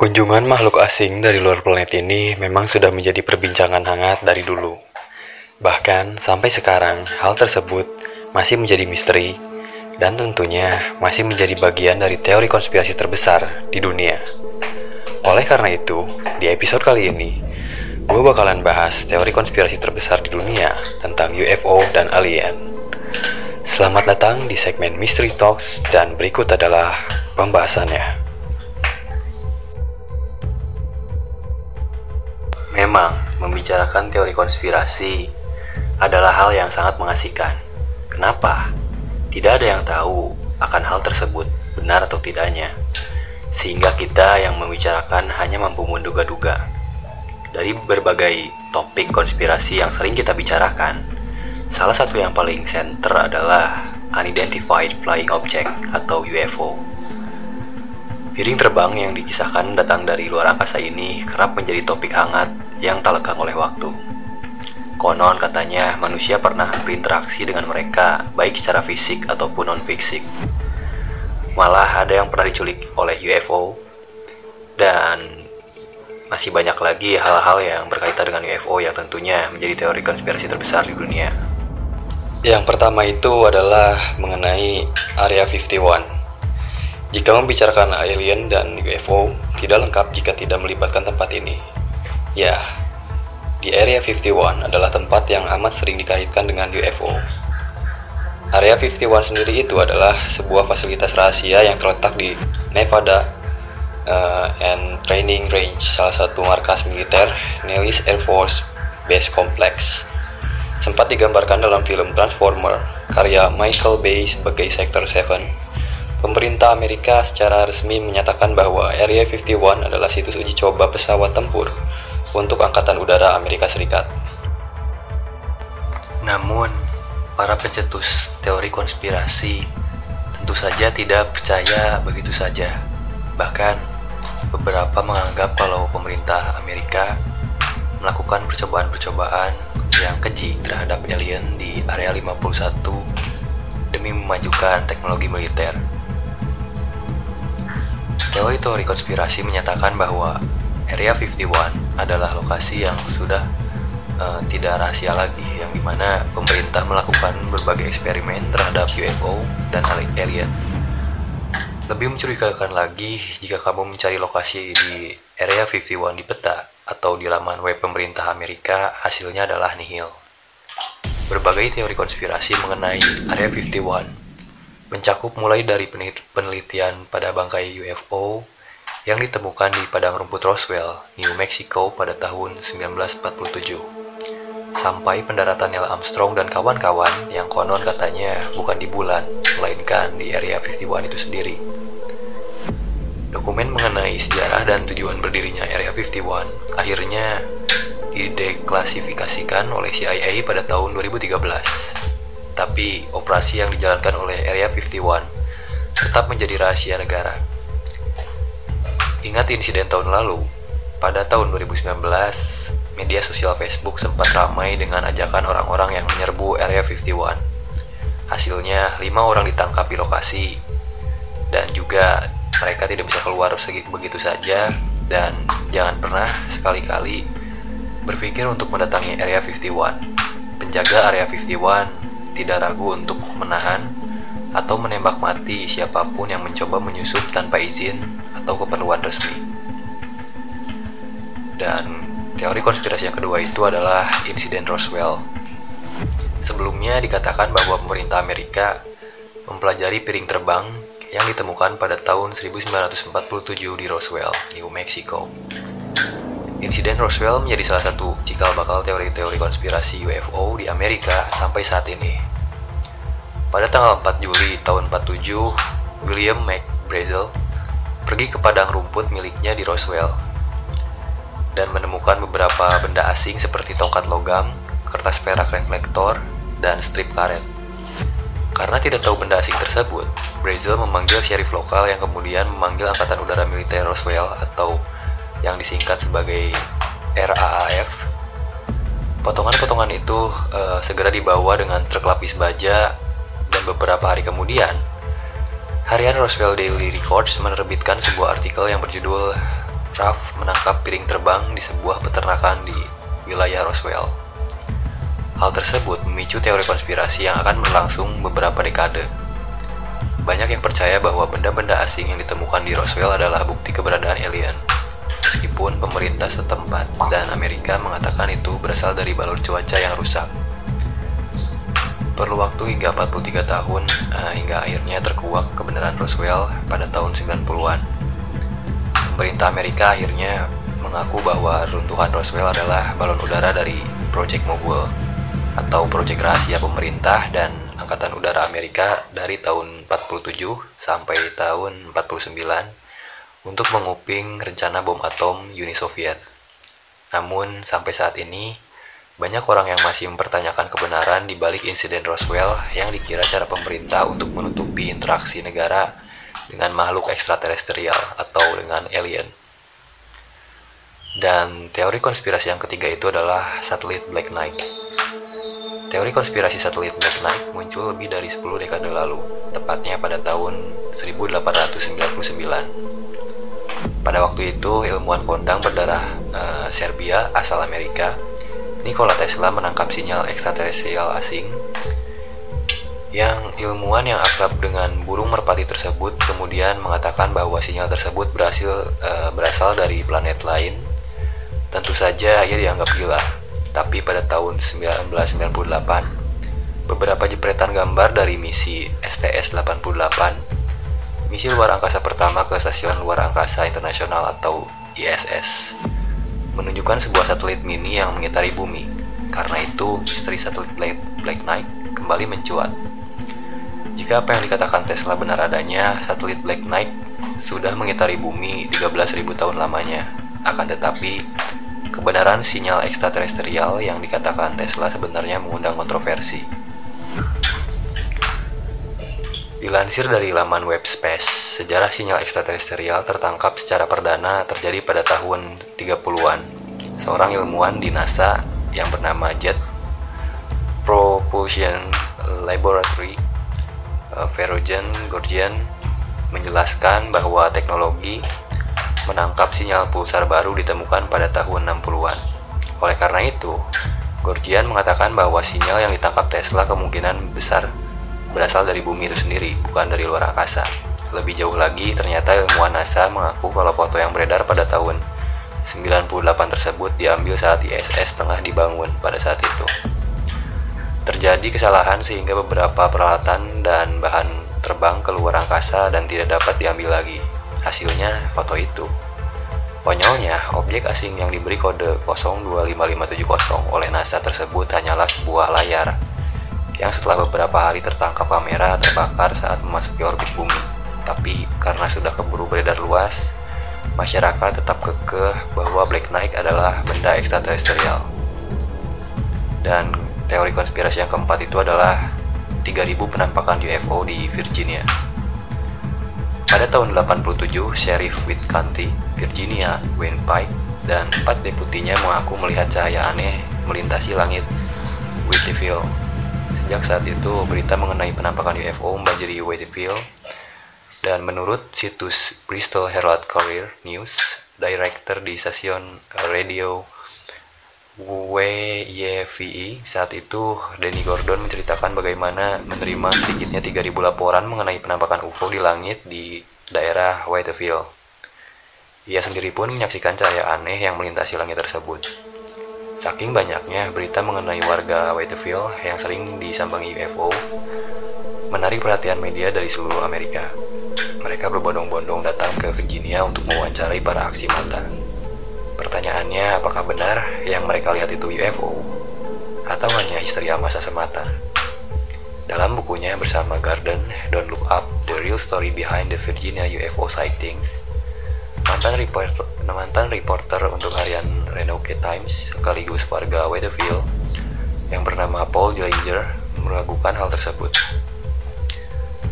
Kunjungan makhluk asing dari luar planet ini memang sudah menjadi perbincangan hangat dari dulu. Bahkan sampai sekarang, hal tersebut masih menjadi misteri dan tentunya masih menjadi bagian dari teori konspirasi terbesar di dunia. Oleh karena itu, di episode kali ini, gue bakalan bahas teori konspirasi terbesar di dunia tentang UFO dan alien. Selamat datang di segmen Mystery Talks dan berikut adalah pembahasannya. Memang, membicarakan teori konspirasi adalah hal yang sangat mengasihkan. Kenapa? Tidak ada yang tahu akan hal tersebut benar atau tidaknya. Sehingga kita yang membicarakan hanya mampu menduga-duga. Dari berbagai topik konspirasi yang sering kita bicarakan, salah satu yang paling center adalah Unidentified Flying Object atau UFO. Piring terbang yang dikisahkan datang dari luar angkasa ini kerap menjadi topik hangat yang tak lekang oleh waktu. Konon katanya manusia pernah berinteraksi dengan mereka baik secara fisik ataupun non-fisik. Malah ada yang pernah diculik oleh UFO dan masih banyak lagi hal-hal yang berkaitan dengan UFO yang tentunya menjadi teori konspirasi terbesar di dunia. Yang pertama itu adalah mengenai Area 51. Jika membicarakan alien dan UFO, tidak lengkap jika tidak melibatkan tempat ini. Ya, di Area 51 adalah tempat yang amat sering dikaitkan dengan UFO. Area 51 sendiri itu adalah sebuah fasilitas rahasia yang terletak di Nevada uh, and Training Range, salah satu markas militer Nellis Air Force Base Complex. Sempat digambarkan dalam film Transformer karya Michael Bay sebagai Sector 7. Pemerintah Amerika secara resmi menyatakan bahwa Area 51 adalah situs uji coba pesawat tempur untuk Angkatan Udara Amerika Serikat. Namun, para pencetus teori konspirasi tentu saja tidak percaya begitu saja. Bahkan, beberapa menganggap kalau pemerintah Amerika melakukan percobaan-percobaan yang keji terhadap alien di area 51 demi memajukan teknologi militer. Teori-teori konspirasi menyatakan bahwa Area 51 adalah lokasi yang sudah uh, tidak rahasia lagi, yang di mana pemerintah melakukan berbagai eksperimen terhadap UFO dan alien. Lebih mencurigakan lagi jika kamu mencari lokasi di Area 51 di peta atau di laman web pemerintah Amerika, hasilnya adalah nihil. Berbagai teori konspirasi mengenai Area 51 mencakup mulai dari penelitian pada bangkai UFO yang ditemukan di padang rumput Roswell, New Mexico pada tahun 1947. Sampai pendaratan Neil Armstrong dan kawan-kawan yang konon katanya bukan di bulan, melainkan di Area 51 itu sendiri. Dokumen mengenai sejarah dan tujuan berdirinya Area 51 akhirnya dideklasifikasikan oleh CIA pada tahun 2013. Tapi operasi yang dijalankan oleh Area 51 tetap menjadi rahasia negara Ingat insiden tahun lalu, pada tahun 2019, media sosial Facebook sempat ramai dengan ajakan orang-orang yang menyerbu Area 51. Hasilnya, lima orang ditangkap di lokasi, dan juga mereka tidak bisa keluar begitu saja, dan jangan pernah sekali-kali berpikir untuk mendatangi Area 51. Penjaga Area 51 tidak ragu untuk menahan atau menembak mati siapa pun yang mencoba menyusup tanpa izin atau keperluan resmi. Dan teori konspirasi yang kedua itu adalah insiden Roswell. Sebelumnya dikatakan bahwa pemerintah Amerika mempelajari piring terbang yang ditemukan pada tahun 1947 di Roswell, New Mexico. Insiden Roswell menjadi salah satu cikal bakal teori-teori konspirasi UFO di Amerika sampai saat ini. Pada tanggal 4 Juli tahun 47, William McBrazel pergi ke padang rumput miliknya di Roswell dan menemukan beberapa benda asing seperti tongkat logam, kertas perak reflektor, dan strip karet. Karena tidak tahu benda asing tersebut, Brazil memanggil syarif lokal yang kemudian memanggil Angkatan Udara Militer Roswell atau yang disingkat sebagai RAAF. Potongan-potongan itu uh, segera dibawa dengan truk lapis baja dan beberapa hari kemudian Harian Roswell Daily Records menerbitkan sebuah artikel yang berjudul Ralph menangkap piring terbang di sebuah peternakan di wilayah Roswell. Hal tersebut memicu teori konspirasi yang akan berlangsung beberapa dekade. Banyak yang percaya bahwa benda-benda asing yang ditemukan di Roswell adalah bukti keberadaan alien. Meskipun pemerintah setempat dan Amerika mengatakan itu berasal dari balon cuaca yang rusak. Perlu waktu hingga 43 tahun uh, hingga akhirnya terkuak kebenaran Roswell pada tahun 90-an. Pemerintah Amerika akhirnya mengaku bahwa runtuhan Roswell adalah balon udara dari Project Mogul atau proyek rahasia pemerintah dan Angkatan Udara Amerika dari tahun 47 sampai tahun 49 untuk menguping rencana bom atom Uni Soviet. Namun sampai saat ini banyak orang yang masih mempertanyakan kebenaran di balik insiden Roswell yang dikira cara pemerintah untuk menutupi interaksi negara dengan makhluk ekstraterestrial atau dengan alien. Dan teori konspirasi yang ketiga itu adalah satelit Black Knight. Teori konspirasi satelit Black Knight muncul lebih dari 10 dekade lalu, tepatnya pada tahun 1899. Pada waktu itu, ilmuwan kondang berdarah uh, Serbia asal Amerika Nikola Tesla menangkap sinyal ekstraterestrial asing yang ilmuwan yang akrab dengan burung merpati tersebut kemudian mengatakan bahwa sinyal tersebut berhasil e, berasal dari planet lain. Tentu saja ia dianggap gila. Tapi pada tahun 1998, beberapa jepretan gambar dari misi STS-88, misi luar angkasa pertama ke Stasiun Luar Angkasa Internasional atau ISS, menunjukkan sebuah satelit mini yang mengitari bumi. Karena itu, misteri satelit Black Knight kembali mencuat. Jika apa yang dikatakan Tesla benar adanya, satelit Black Knight sudah mengitari bumi 13.000 tahun lamanya. Akan tetapi, kebenaran sinyal ekstraterestrial yang dikatakan Tesla sebenarnya mengundang kontroversi. Dilansir dari laman web Space, sejarah sinyal ekstraterestrial tertangkap secara perdana terjadi pada tahun 30-an. Seorang ilmuwan di NASA yang bernama Jet Propulsion Laboratory, uh, Verogen Gorgian, menjelaskan bahwa teknologi menangkap sinyal pulsar baru ditemukan pada tahun 60-an. Oleh karena itu, Gorgian mengatakan bahwa sinyal yang ditangkap Tesla kemungkinan besar berasal dari bumi itu sendiri, bukan dari luar angkasa. Lebih jauh lagi, ternyata ilmuwan NASA mengaku kalau foto yang beredar pada tahun 98 tersebut diambil saat ISS tengah dibangun pada saat itu. Terjadi kesalahan sehingga beberapa peralatan dan bahan terbang ke luar angkasa dan tidak dapat diambil lagi. Hasilnya foto itu. Konyolnya, objek asing yang diberi kode 025570 oleh NASA tersebut hanyalah sebuah layar yang setelah beberapa hari tertangkap kamera terbakar saat memasuki orbit bumi. Tapi karena sudah keburu beredar luas, masyarakat tetap kekeh bahwa Black Knight adalah benda ekstraterestrial. Dan teori konspirasi yang keempat itu adalah 3000 penampakan UFO di Virginia. Pada tahun 87, Sheriff Witt County, Virginia, Wayne Pike, dan empat deputinya mengaku melihat cahaya aneh melintasi langit Whitfield Sejak saat itu, berita mengenai penampakan UFO membanjiri Whitefield dan menurut situs Bristol Herald Courier News, director di stasiun radio WYVE saat itu, Danny Gordon menceritakan bagaimana menerima sedikitnya 3.000 laporan mengenai penampakan UFO di langit di daerah Whitefield. Ia sendiri pun menyaksikan cahaya aneh yang melintasi langit tersebut. Saking banyaknya berita mengenai warga Whitefield yang sering disambangi UFO, menarik perhatian media dari seluruh Amerika. Mereka berbondong-bondong datang ke Virginia untuk mewawancarai para aksi mata. Pertanyaannya, apakah benar yang mereka lihat itu UFO? Atau hanya histeria masa semata? Dalam bukunya bersama Garden, Don't Look Up, The Real Story Behind the Virginia UFO Sightings, mantan reporter, mantan reporter untuk harian Renauke Times sekaligus warga Weatherfield yang bernama Paul Dillinger melakukan hal tersebut.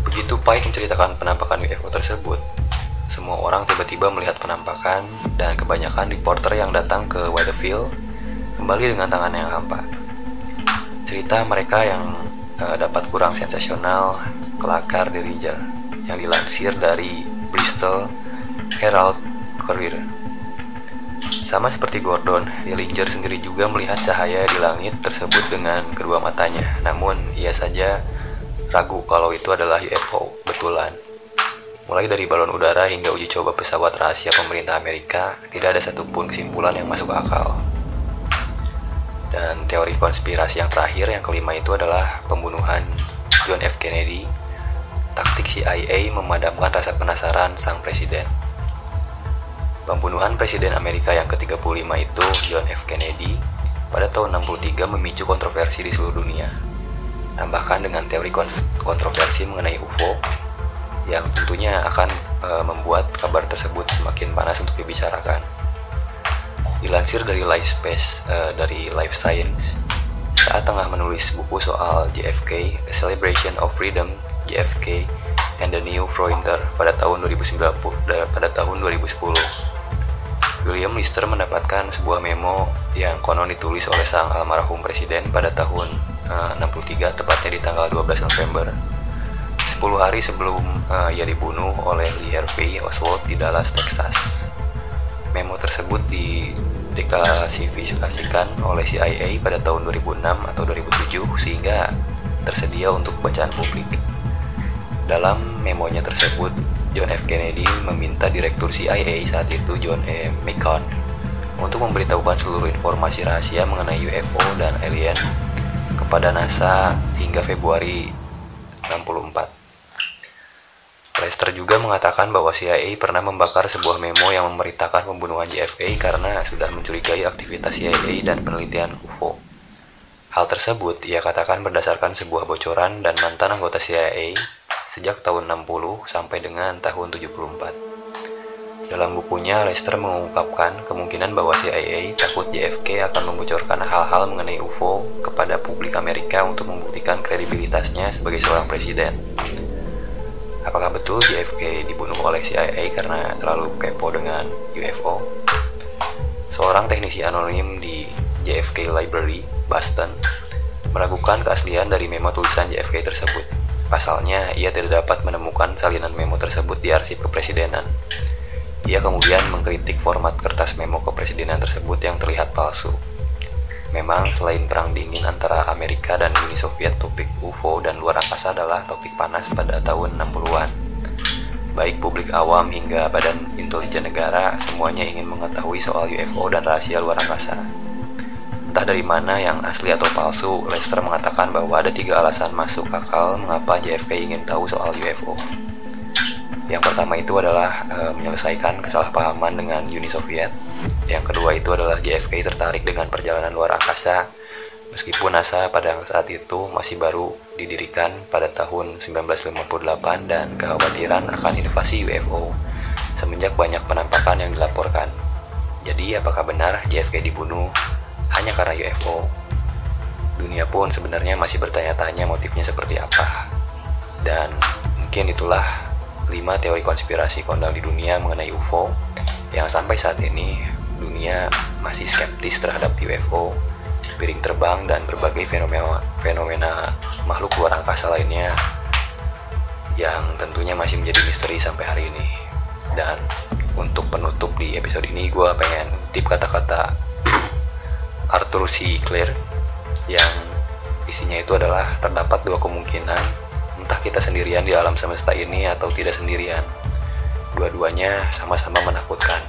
Begitu Pike menceritakan penampakan UFO tersebut, semua orang tiba-tiba melihat penampakan dan kebanyakan reporter yang datang ke Weatherfield kembali dengan tangan yang hampa. Cerita mereka yang uh, dapat kurang sensasional kelakar di Dillinger yang dilansir dari Bristol Herald Courier. Sama seperti Gordon, Dillinger sendiri juga melihat cahaya di langit tersebut dengan kedua matanya. Namun, ia saja ragu kalau itu adalah UFO betulan. Mulai dari balon udara hingga uji coba pesawat rahasia pemerintah Amerika, tidak ada satupun kesimpulan yang masuk akal. Dan teori konspirasi yang terakhir, yang kelima itu adalah pembunuhan John F. Kennedy. Taktik CIA memadamkan rasa penasaran sang presiden. Pembunuhan Presiden Amerika yang ke-35 itu, John F. Kennedy, pada tahun 63 memicu kontroversi di seluruh dunia. Tambahkan dengan teori kontroversi mengenai UFO, yang tentunya akan e, membuat kabar tersebut semakin panas untuk dibicarakan. Dilansir dari Life Space e, dari Life Science, saat tengah menulis buku soal JFK, A Celebration of Freedom, JFK, and the New Frontier pada tahun 2090 pada tahun 2010. William Lister mendapatkan sebuah memo yang konon ditulis oleh sang almarhum presiden pada tahun e, 63 tepatnya di tanggal 12 November 10 hari sebelum uh, ia dibunuh oleh Lee Harvey Oswald di Dallas, Texas. Memo tersebut dideklasifikasikan oleh CIA pada tahun 2006 atau 2007 sehingga tersedia untuk bacaan publik. Dalam memonya tersebut, John F. Kennedy meminta Direktur CIA saat itu John E. McCone untuk memberitahukan seluruh informasi rahasia mengenai UFO dan alien kepada NASA hingga Februari 64. Lester juga mengatakan bahwa CIA pernah membakar sebuah memo yang memberitakan pembunuhan JFK karena sudah mencurigai aktivitas CIA dan penelitian UFO. Hal tersebut ia katakan berdasarkan sebuah bocoran dan mantan anggota CIA sejak tahun 60 sampai dengan tahun 74. Dalam bukunya, Lester mengungkapkan kemungkinan bahwa CIA takut JFK akan membocorkan hal-hal mengenai UFO kepada publik Amerika untuk membuktikan kredibilitasnya sebagai seorang presiden. Apakah betul JFK dibunuh oleh CIA karena terlalu kepo dengan UFO? Seorang teknisi anonim di JFK Library, Boston, meragukan keaslian dari memo tulisan JFK tersebut. Pasalnya, ia tidak dapat menemukan salinan memo tersebut di arsip kepresidenan. Ia kemudian mengkritik format kertas memo kepresidenan tersebut yang terlihat palsu. Memang selain perang dingin antara Amerika dan Uni Soviet, topik UFO dan luar angkasa adalah topik panas pada tahun 60-an. Baik publik awam hingga badan intelijen negara, semuanya ingin mengetahui soal UFO dan rahasia luar angkasa. Entah dari mana yang asli atau palsu, Lester mengatakan bahwa ada tiga alasan masuk akal mengapa JFK ingin tahu soal UFO. Yang pertama itu adalah e, menyelesaikan kesalahpahaman dengan Uni Soviet. Yang kedua itu adalah JFK tertarik dengan perjalanan luar angkasa, meskipun NASA pada saat itu masih baru didirikan pada tahun 1958 dan kekhawatiran akan invasi UFO semenjak banyak penampakan yang dilaporkan. Jadi apakah benar JFK dibunuh hanya karena UFO? Dunia pun sebenarnya masih bertanya-tanya motifnya seperti apa. Dan mungkin itulah 5 teori konspirasi kondang di dunia mengenai UFO yang sampai saat ini dunia masih skeptis terhadap UFO, piring terbang dan berbagai fenomena fenomena makhluk luar angkasa lainnya yang tentunya masih menjadi misteri sampai hari ini. Dan untuk penutup di episode ini gue pengen tip kata-kata Arthur C. Clarke yang isinya itu adalah terdapat dua kemungkinan entah kita sendirian di alam semesta ini atau tidak sendirian. Dua-duanya sama-sama menakutkan.